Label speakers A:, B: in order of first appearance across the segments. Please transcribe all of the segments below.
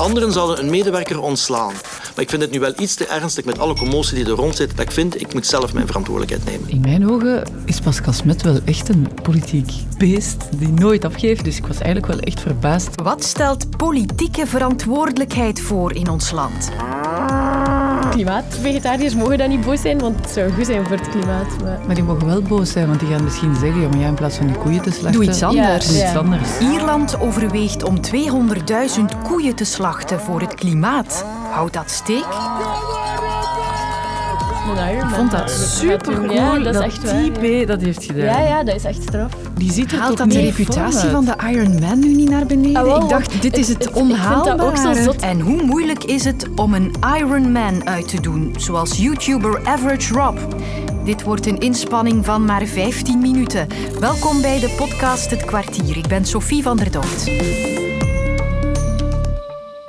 A: Anderen zouden een medewerker ontslaan. Maar ik vind het nu wel iets te ernstig met alle commotie die er rond zit, dat ik vind, ik moet zelf mijn verantwoordelijkheid nemen.
B: In mijn ogen is Pascal Smet wel echt een politiek beest die nooit afgeeft. Dus ik was eigenlijk wel echt verbaasd.
C: Wat stelt politieke verantwoordelijkheid voor in ons land?
D: Klimaatvegetariërs mogen dan niet boos zijn, want het zou goed zijn voor het klimaat. Maar...
B: Maar die mogen wel boos zijn, want die gaan misschien zeggen: ja, maar ja, in plaats van die koeien te slachten.
C: Doe iets anders.
B: Doe iets anders.
C: Ierland overweegt om 200.000 koeien te slachten voor het klimaat. Houdt dat steek?
D: Een Ironman.
B: Ik vond dat super cool
D: Ja, dat is
B: dat
D: echt waar.
B: die B dat heeft gedaan.
D: Ja, ja, dat is echt straf.
B: Die ziet er
C: Haalt
B: toch
C: dat de reputatie van de Iron Man nu niet naar beneden?
D: Ah,
C: ik dacht, dit is
D: het-
C: het,
D: het- ik vind dat ook
C: onhaalbare.
D: zo zot.
C: En hoe moeilijk is het om een Iron Man uit te doen, zoals YouTuber Average Rob? Dit wordt een inspanning van maar 15 minuten. Welkom bij de podcast Het Kwartier. Ik ben Sophie van der Dood.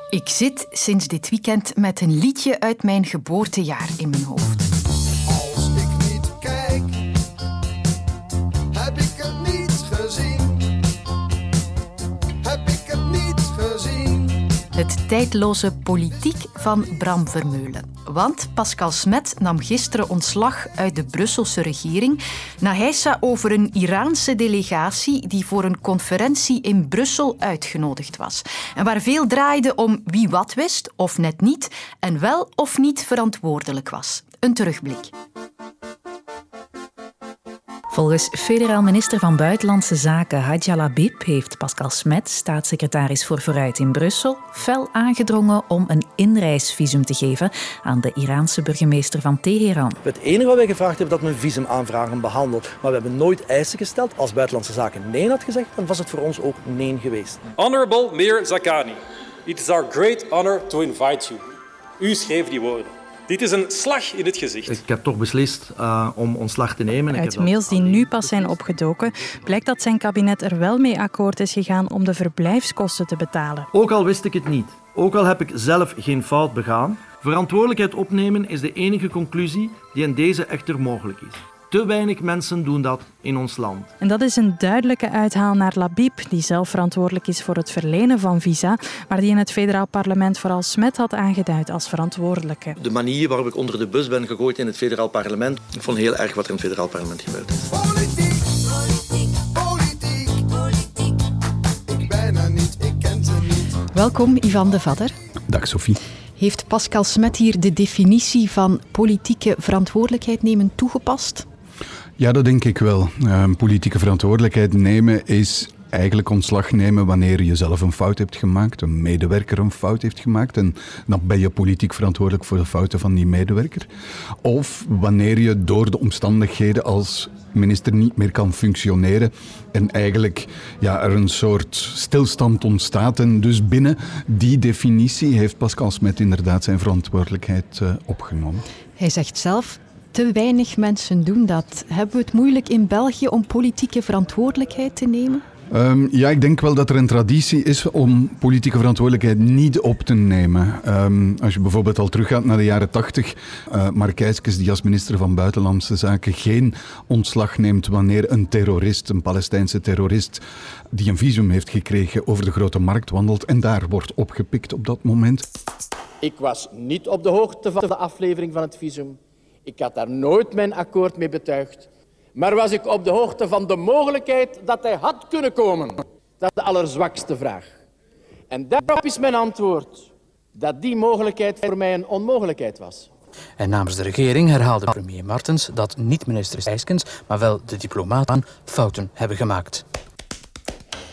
C: Ik zit sinds dit weekend met een liedje uit mijn geboortejaar in mijn hoofd.
E: Het
C: tijdloze politiek van Bram Vermeulen. Want Pascal Smet nam gisteren ontslag uit de Brusselse regering na heisa over een Iraanse delegatie die voor een conferentie in Brussel uitgenodigd was. En waar veel draaide om wie wat wist of net niet en wel of niet verantwoordelijk was. Een terugblik.
F: Volgens federaal minister van Buitenlandse Zaken Hadja Labib heeft Pascal Smet, staatssecretaris voor Vooruit in Brussel, fel aangedrongen om een inreisvisum te geven aan de Iraanse burgemeester van Teheran.
A: Het enige wat wij gevraagd hebben, dat men visumaanvragen behandelt. Maar we hebben nooit eisen gesteld. Als Buitenlandse Zaken nee had gezegd, dan was het voor ons ook nee geweest.
G: Honorable Mayor Zakani, it is our great honor to invite you. U schreef die woorden. Dit is een slag in het gezicht.
A: Ik heb toch beslist uh, om ontslag te nemen.
H: Uit mails die nu pas zijn opgedoken, blijkt dat zijn kabinet er wel mee akkoord is gegaan om de verblijfskosten te betalen.
A: Ook al wist ik het niet, ook al heb ik zelf geen fout begaan, verantwoordelijkheid opnemen is de enige conclusie die in deze echter mogelijk is. Te weinig mensen doen dat in ons land.
H: En dat is een duidelijke uithaal naar Labib, die zelf verantwoordelijk is voor het verlenen van visa, maar die in het federaal parlement vooral Smet had aangeduid als verantwoordelijke.
A: De manier waarop ik onder de bus ben gegooid in het federaal parlement, ik vond heel erg wat er in het federaal parlement gebeurd is.
E: Politiek, politiek, politiek. Ik ben er niet, ik ken ze niet.
C: Welkom, Ivan de Vadder.
I: Dag Sophie.
C: Heeft Pascal Smet hier de definitie van politieke verantwoordelijkheid nemen toegepast?
I: Ja, dat denk ik wel. Uh, politieke verantwoordelijkheid nemen is eigenlijk ontslag nemen wanneer je zelf een fout hebt gemaakt, een medewerker een fout heeft gemaakt en dan ben je politiek verantwoordelijk voor de fouten van die medewerker. Of wanneer je door de omstandigheden als minister niet meer kan functioneren en eigenlijk ja, er een soort stilstand ontstaat. En dus binnen die definitie heeft Pascal Smet inderdaad zijn verantwoordelijkheid uh, opgenomen.
C: Hij zegt zelf, te weinig mensen doen dat. Hebben we het moeilijk in België om politieke verantwoordelijkheid te nemen?
I: Um, ja, ik denk wel dat er een traditie is om politieke verantwoordelijkheid niet op te nemen. Um, als je bijvoorbeeld al teruggaat naar de jaren tachtig, uh, Mark Eiskes, die als minister van Buitenlandse Zaken geen ontslag neemt wanneer een terrorist, een Palestijnse terrorist, die een visum heeft gekregen, over de grote markt wandelt en daar wordt opgepikt op dat moment.
J: Ik was niet op de hoogte van de aflevering van het visum. Ik had daar nooit mijn akkoord mee betuigd. Maar was ik op de hoogte van de mogelijkheid dat hij had kunnen komen? Dat is de allerzwakste vraag. En daarop is mijn antwoord dat die mogelijkheid voor mij een onmogelijkheid was.
K: En namens de regering herhaalde premier Martens dat niet minister Eiskens, maar wel de diplomaten fouten hebben gemaakt.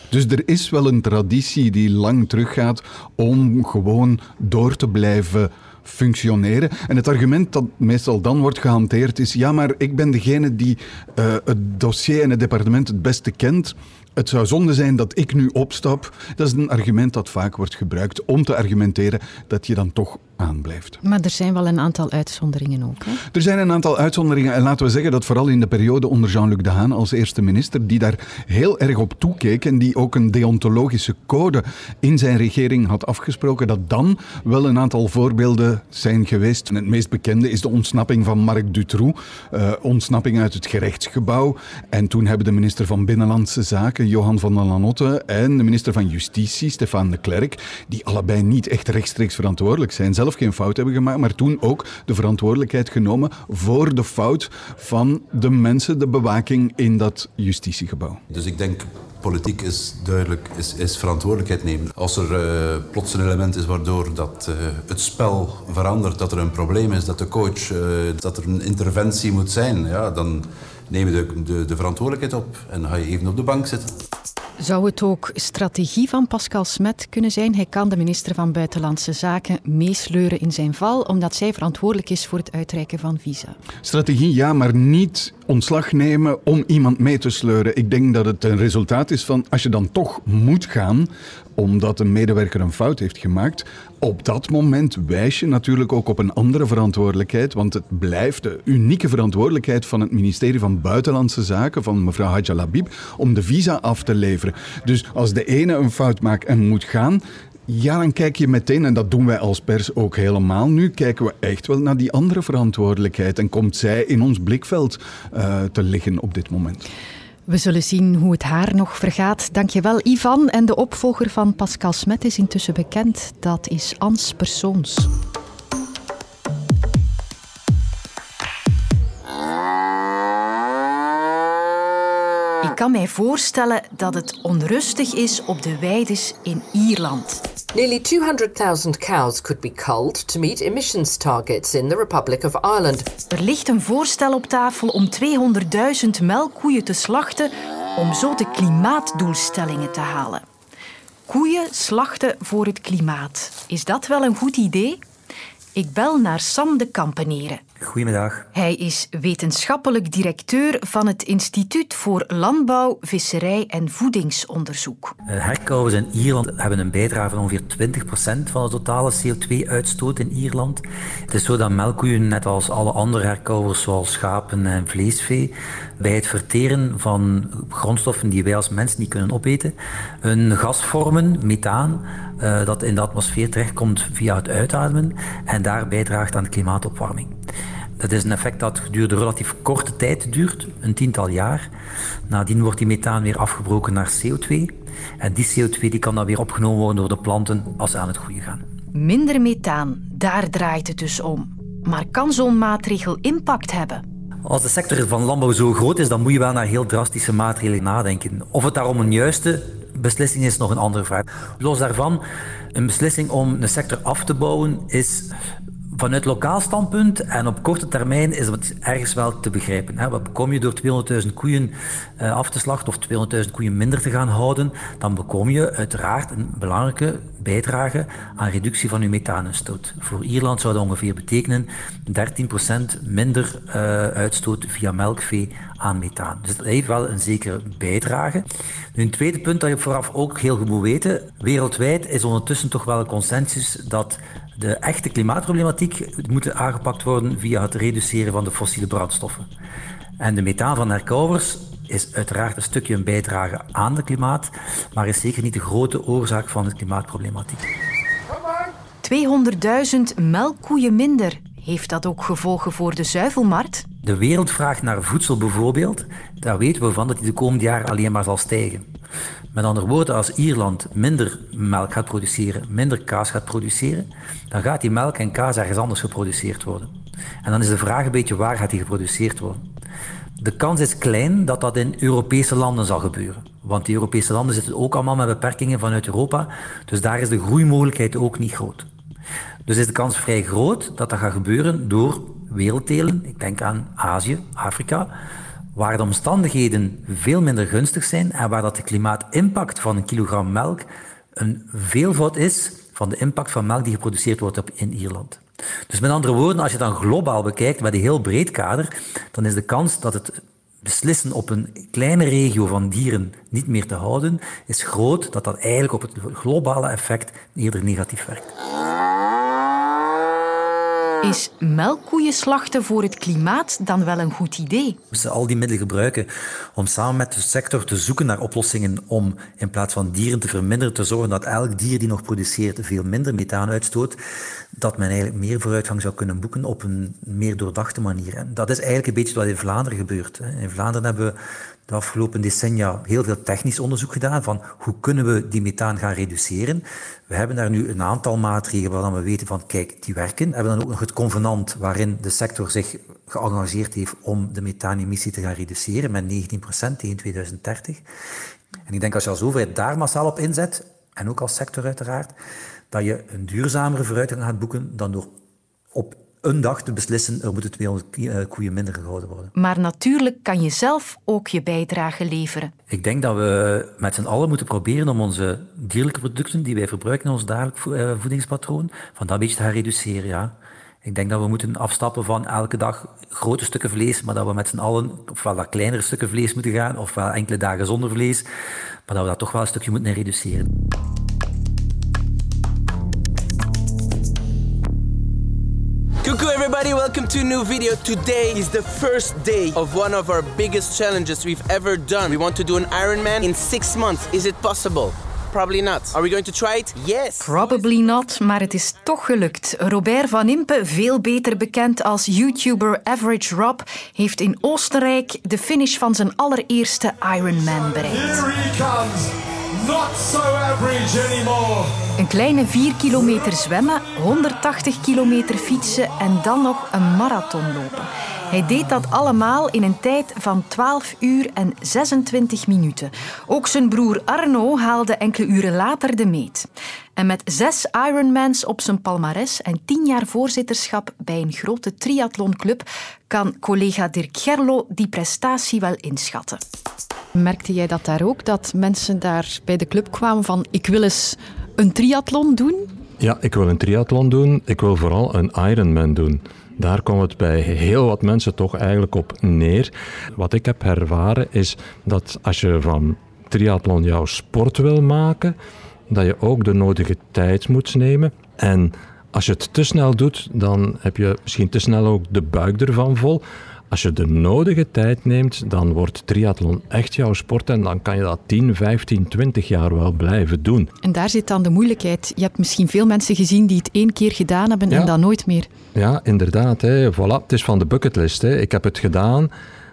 I: Dus er is wel een traditie die lang teruggaat om gewoon door te blijven functioneren. En het argument dat meestal dan wordt gehanteerd is: ja, maar ik ben degene die uh, het dossier en het departement het beste kent. Het zou zonde zijn dat ik nu opstap. Dat is een argument dat vaak wordt gebruikt om te argumenteren dat je dan toch aanblijft.
C: Maar er zijn wel een aantal uitzonderingen ook. Hè?
I: Er zijn een aantal uitzonderingen. En laten we zeggen dat vooral in de periode onder Jean-Luc Dehaene als eerste minister, die daar heel erg op toekeek en die ook een deontologische code in zijn regering had afgesproken, dat dan wel een aantal voorbeelden zijn geweest. En het meest bekende is de ontsnapping van Marc Dutroux, uh, ontsnapping uit het gerechtsgebouw. En toen hebben de minister van Binnenlandse Zaken, Johan van der Lanotte, en de minister van Justitie, Stefan de Klerk, die allebei niet echt rechtstreeks verantwoordelijk zijn, zelf geen fout hebben gemaakt, maar toen ook de verantwoordelijkheid genomen voor de fout van de mensen, de bewaking in dat justitiegebouw.
L: Dus ik denk politiek is duidelijk is, is verantwoordelijkheid nemen. Als er uh, plots een element is waardoor dat, uh, het spel verandert, dat er een probleem is, dat de coach, uh, dat er een interventie moet zijn, ja, dan neem je de, de, de verantwoordelijkheid op en ga je even op de bank zitten.
C: Zou het ook strategie van Pascal Smet kunnen zijn? Hij kan de minister van Buitenlandse Zaken meesleuren in zijn val, omdat zij verantwoordelijk is voor het uitreiken van visa.
I: Strategie ja, maar niet ontslag nemen om iemand mee te sleuren. Ik denk dat het een resultaat is van als je dan toch moet gaan, omdat een medewerker een fout heeft gemaakt. Op dat moment wijs je natuurlijk ook op een andere verantwoordelijkheid, want het blijft de unieke verantwoordelijkheid van het ministerie van Buitenlandse Zaken, van mevrouw Hadja Labib, om de visa af te leveren. Dus als de ene een fout maakt en moet gaan, ja, dan kijk je meteen, en dat doen wij als pers ook helemaal nu, kijken we echt wel naar die andere verantwoordelijkheid en komt zij in ons blikveld uh, te liggen op dit moment.
C: We zullen zien hoe het haar nog vergaat. Dankjewel, Ivan. En de opvolger van Pascal Smet is intussen bekend. Dat is Ans Persoons. Ik kan mij voorstellen dat het onrustig is op de weides in Ierland.
M: Nearly 200,000 cows could be culled to meet emissions targets in the Republic of Ireland.
C: Er ligt een voorstel op tafel om 200.000 melkkoeien te slachten om zo de klimaatdoelstellingen te halen. Koeien slachten voor het klimaat. Is dat wel een goed idee? Ik bel naar Sam de Kampeneren.
N: Goedemiddag.
C: Hij is wetenschappelijk directeur van het Instituut voor Landbouw, Visserij en Voedingsonderzoek.
N: Herkauwers in Ierland hebben een bijdrage van ongeveer 20% van de totale CO2-uitstoot in Ierland. Het is zo dat melkkoeien, net als alle andere herkauwers zoals schapen en vleesvee, bij het verteren van grondstoffen die wij als mens niet kunnen opeten, een gas vormen, methaan, uh, dat in de atmosfeer terechtkomt via het uitademen en daar bijdraagt aan de klimaatopwarming. Dat is een effect dat gedurende relatief korte tijd duurt, een tiental jaar. Nadien wordt die methaan weer afgebroken naar CO2. En die CO2 die kan dan weer opgenomen worden door de planten als ze aan het groeien gaan.
C: Minder methaan, daar draait het dus om. Maar kan zo'n maatregel impact hebben?
N: Als de sector van landbouw zo groot is, dan moet je wel naar heel drastische maatregelen nadenken. Of het daarom een juiste beslissing is nog een andere vraag. Los daarvan, een beslissing om een sector af te bouwen is Vanuit lokaal standpunt en op korte termijn is het ergens wel te begrijpen. Hè. Bekom je door 200.000 koeien uh, af te slachten of 200.000 koeien minder te gaan houden? Dan bekom je uiteraard een belangrijke bijdrage aan reductie van je methaanuitstoot. Voor Ierland zou dat ongeveer betekenen 13% minder uh, uitstoot via melkvee aan methaan. Dus dat heeft wel een zekere bijdrage. Een tweede punt dat je vooraf ook heel goed moet weten. Wereldwijd is ondertussen toch wel een consensus dat de echte klimaatproblematiek moet aangepakt worden via het reduceren van de fossiele brandstoffen. En de methaan van herkauwers is uiteraard een stukje een bijdrage aan het klimaat, maar is zeker niet de grote oorzaak van de klimaatproblematiek.
C: 200.000 melkkoeien minder. Heeft dat ook gevolgen voor de zuivelmarkt?
N: De wereldvraag naar voedsel bijvoorbeeld, daar weten we van dat die de komende jaren alleen maar zal stijgen. Met andere woorden, als Ierland minder melk gaat produceren, minder kaas gaat produceren, dan gaat die melk en kaas ergens anders geproduceerd worden. En dan is de vraag een beetje waar gaat die geproduceerd worden. De kans is klein dat dat in Europese landen zal gebeuren. Want die Europese landen zitten ook allemaal met beperkingen vanuit Europa. Dus daar is de groeimogelijkheid ook niet groot. Dus is de kans vrij groot dat dat gaat gebeuren door werelddelen. Ik denk aan Azië, Afrika, waar de omstandigheden veel minder gunstig zijn en waar dat de klimaatimpact van een kilogram melk een veelvoud is van de impact van melk die geproduceerd wordt op, in Ierland. Dus met andere woorden, als je dan globaal bekijkt met een heel breed kader, dan is de kans dat het beslissen op een kleine regio van dieren niet meer te houden, is groot dat dat eigenlijk op het globale effect eerder negatief werkt.
C: Is melkkoeien slachten voor het klimaat dan wel een goed idee?
N: We moesten al die middelen gebruiken om samen met de sector te zoeken naar oplossingen om in plaats van dieren te verminderen, te zorgen dat elk dier die nog produceert veel minder methaan uitstoot, dat men eigenlijk meer vooruitgang zou kunnen boeken op een meer doordachte manier. En dat is eigenlijk een beetje wat in Vlaanderen gebeurt. In Vlaanderen hebben we de afgelopen decennia heel veel technisch onderzoek gedaan van hoe kunnen we die methaan gaan reduceren. We hebben daar nu een aantal maatregelen waarvan we weten van kijk, die werken. We hebben dan ook nog het convenant waarin de sector zich geëngageerd heeft om de methaanemissie te gaan reduceren met 19% tegen 2030. En ik denk als je als overheid daar massaal op inzet, en ook als sector uiteraard, dat je een duurzamere vooruitgang gaat boeken dan door op een dag te beslissen, er moeten 200 eh, koeien minder gehouden worden.
C: Maar natuurlijk kan je zelf ook je bijdrage leveren.
N: Ik denk dat we met z'n allen moeten proberen om onze dierlijke producten die wij verbruiken in ons dagelijks eh, voedingspatroon, van dat beetje te gaan reduceren. Ja. Ik denk dat we moeten afstappen van elke dag grote stukken vlees, maar dat we met z'n allen ofwel naar kleinere stukken vlees moeten gaan, ofwel enkele dagen zonder vlees, maar dat we dat toch wel een stukje moeten reduceren.
O: Coucou everybody, welcome to a new video. Today is the first day of one of our biggest challenges we've ever done. We want to do an Ironman in six months. Is it possible? Probably not. Are we going to try it? Yes.
C: Probably not, maar het is toch gelukt. Robert van Impe, veel beter bekend als YouTuber Average Rob, heeft in Oostenrijk de finish van zijn allereerste Ironman bereikt.
P: Here he comes. Not so average anymore.
C: Een kleine 4 kilometer zwemmen, 180 kilometer fietsen en dan nog een marathon lopen. Hij deed dat allemaal in een tijd van 12 uur en 26 minuten. Ook zijn broer Arno haalde enkele uren later de meet. En met zes Ironmans op zijn palmares en tien jaar voorzitterschap bij een grote triathlonclub kan collega Dirk Gerlo die prestatie wel inschatten.
H: Merkte jij dat daar ook? Dat mensen daar bij de club kwamen van ik wil eens een triathlon doen?
Q: Ja, ik wil een triathlon doen. Ik wil vooral een Ironman doen. Daar komt het bij heel wat mensen toch eigenlijk op neer. Wat ik heb ervaren is dat als je van triathlon jouw sport wil maken, dat je ook de nodige tijd moet nemen. En als je het te snel doet, dan heb je misschien te snel ook de buik ervan vol. Als je de nodige tijd neemt, dan wordt triathlon echt jouw sport en dan kan je dat 10, 15, 20 jaar wel blijven doen.
H: En daar zit dan de moeilijkheid. Je hebt misschien veel mensen gezien die het één keer gedaan hebben en dan nooit meer.
Q: Ja, inderdaad. Hè. Voilà, het is van de bucketlist. Hè. Ik heb het gedaan,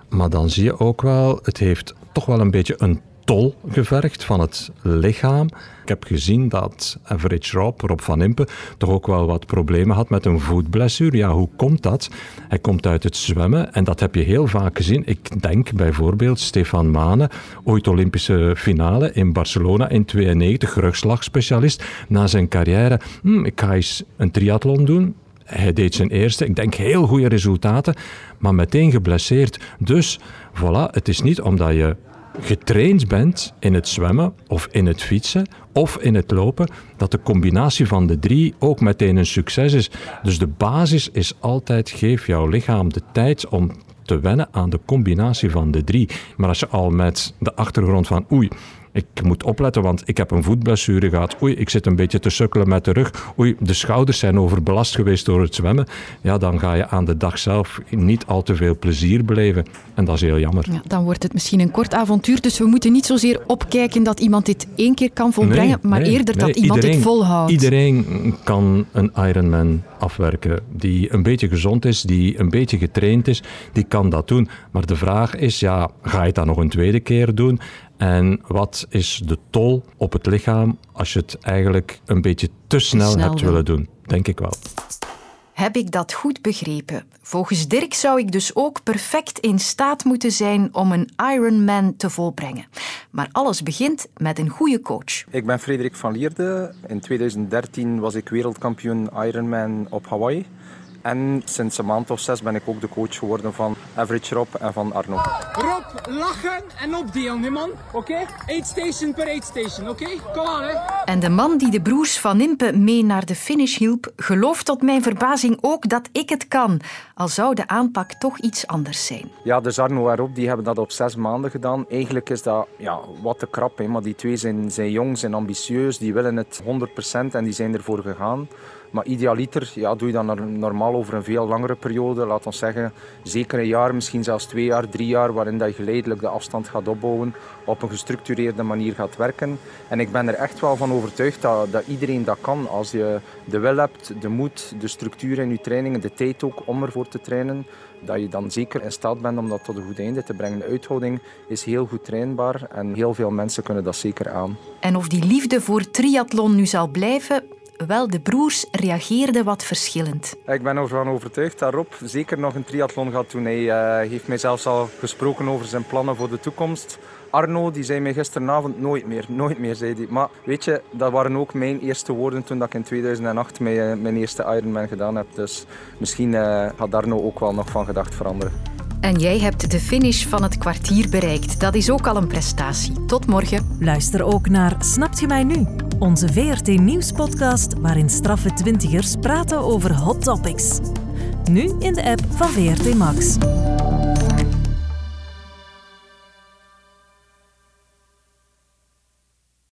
Q: maar dan zie je ook wel, het heeft toch wel een beetje een tol gevergd van het lichaam. Ik heb gezien dat Average Rob, Rob van Impe, toch ook wel wat problemen had met een voetblessure. Ja, hoe komt dat? Hij komt uit het zwemmen en dat heb je heel vaak gezien. Ik denk bijvoorbeeld Stefan Mane, ooit Olympische finale in Barcelona in 92, rugslagspecialist. Na zijn carrière, hm, ik ga eens een triathlon doen. Hij deed zijn eerste, ik denk heel goede resultaten, maar meteen geblesseerd. Dus voilà, het is niet omdat je getraind bent in het zwemmen of in het fietsen of in het lopen, dat de combinatie van de drie ook meteen een succes is. Dus de basis is altijd geef jouw lichaam de tijd om te wennen aan de combinatie van de drie. Maar als je al met de achtergrond van oei, ik moet opletten, want ik heb een voetblessure gehad. Oei, ik zit een beetje te sukkelen met de rug. Oei, de schouders zijn overbelast geweest door het zwemmen. Ja, dan ga je aan de dag zelf niet al te veel plezier beleven. En dat is heel jammer.
H: Ja, dan wordt het misschien een kort avontuur. Dus we moeten niet zozeer opkijken dat iemand dit één keer kan volbrengen, maar eerder dat iemand dit volhoudt.
Q: Iedereen kan een Ironman afwerken. Die een beetje gezond is, die een beetje getraind is, die kan dat doen. Maar de vraag is, ja, ga je dat nog een tweede keer doen? En wat is de tol op het lichaam als je het eigenlijk een beetje te snel,
C: snel
Q: hebt willen doen? Denk ik wel.
C: Heb ik dat goed begrepen? Volgens Dirk zou ik dus ook perfect in staat moeten zijn om een Ironman te volbrengen. Maar alles begint met een goede coach.
R: Ik ben Frederik van Lierde. In 2013 was ik wereldkampioen Ironman op Hawaii. En sinds een maand of zes ben ik ook de coach geworden van Average Rob en van Arno.
S: Rob, lachen en opdelen, man. Oké? Okay? Eight station per eight station, oké? Kom aan, hè.
C: En de man die de broers van Impe mee naar de finish hielp, gelooft tot mijn verbazing ook dat ik het kan. Al zou de aanpak toch iets anders zijn.
R: Ja, dus Arno en Rob die hebben dat op zes maanden gedaan. Eigenlijk is dat ja, wat te krap, hè. maar die twee zijn, zijn jong, zijn ambitieus, die willen het 100% en die zijn ervoor gegaan. Maar idealiter ja, doe je dan normaal over een veel langere periode. Laat ons zeggen, zeker een jaar, misschien zelfs twee jaar, drie jaar, waarin dat je geleidelijk de afstand gaat opbouwen, op een gestructureerde manier gaat werken. En ik ben er echt wel van overtuigd dat, dat iedereen dat kan. Als je de wil hebt, de moed, de structuur in je trainingen, de tijd ook om ervoor te trainen, dat je dan zeker in staat bent om dat tot een goed einde te brengen. De uithouding is heel goed trainbaar en heel veel mensen kunnen dat zeker aan.
C: En of die liefde voor triathlon nu zal blijven, wel, de broers reageerden wat verschillend.
R: Ik ben ervan overtuigd dat Rob zeker nog een triathlon gaat doen. Hij uh, heeft mij zelfs al gesproken over zijn plannen voor de toekomst. Arno die zei mij gisteravond nooit meer, nooit meer, zei hij. Maar weet je, dat waren ook mijn eerste woorden toen ik in 2008 mijn, eh, mijn eerste Ironman gedaan heb. Dus misschien uh, gaat Arno ook wel nog van gedacht veranderen.
C: En jij hebt de finish van het kwartier bereikt. Dat is ook al een prestatie. Tot morgen.
T: Luister ook naar Snapt je mij nu? Onze VRT Nieuwspodcast waarin straffe twintigers praten over hot topics. Nu in de app van VRT Max.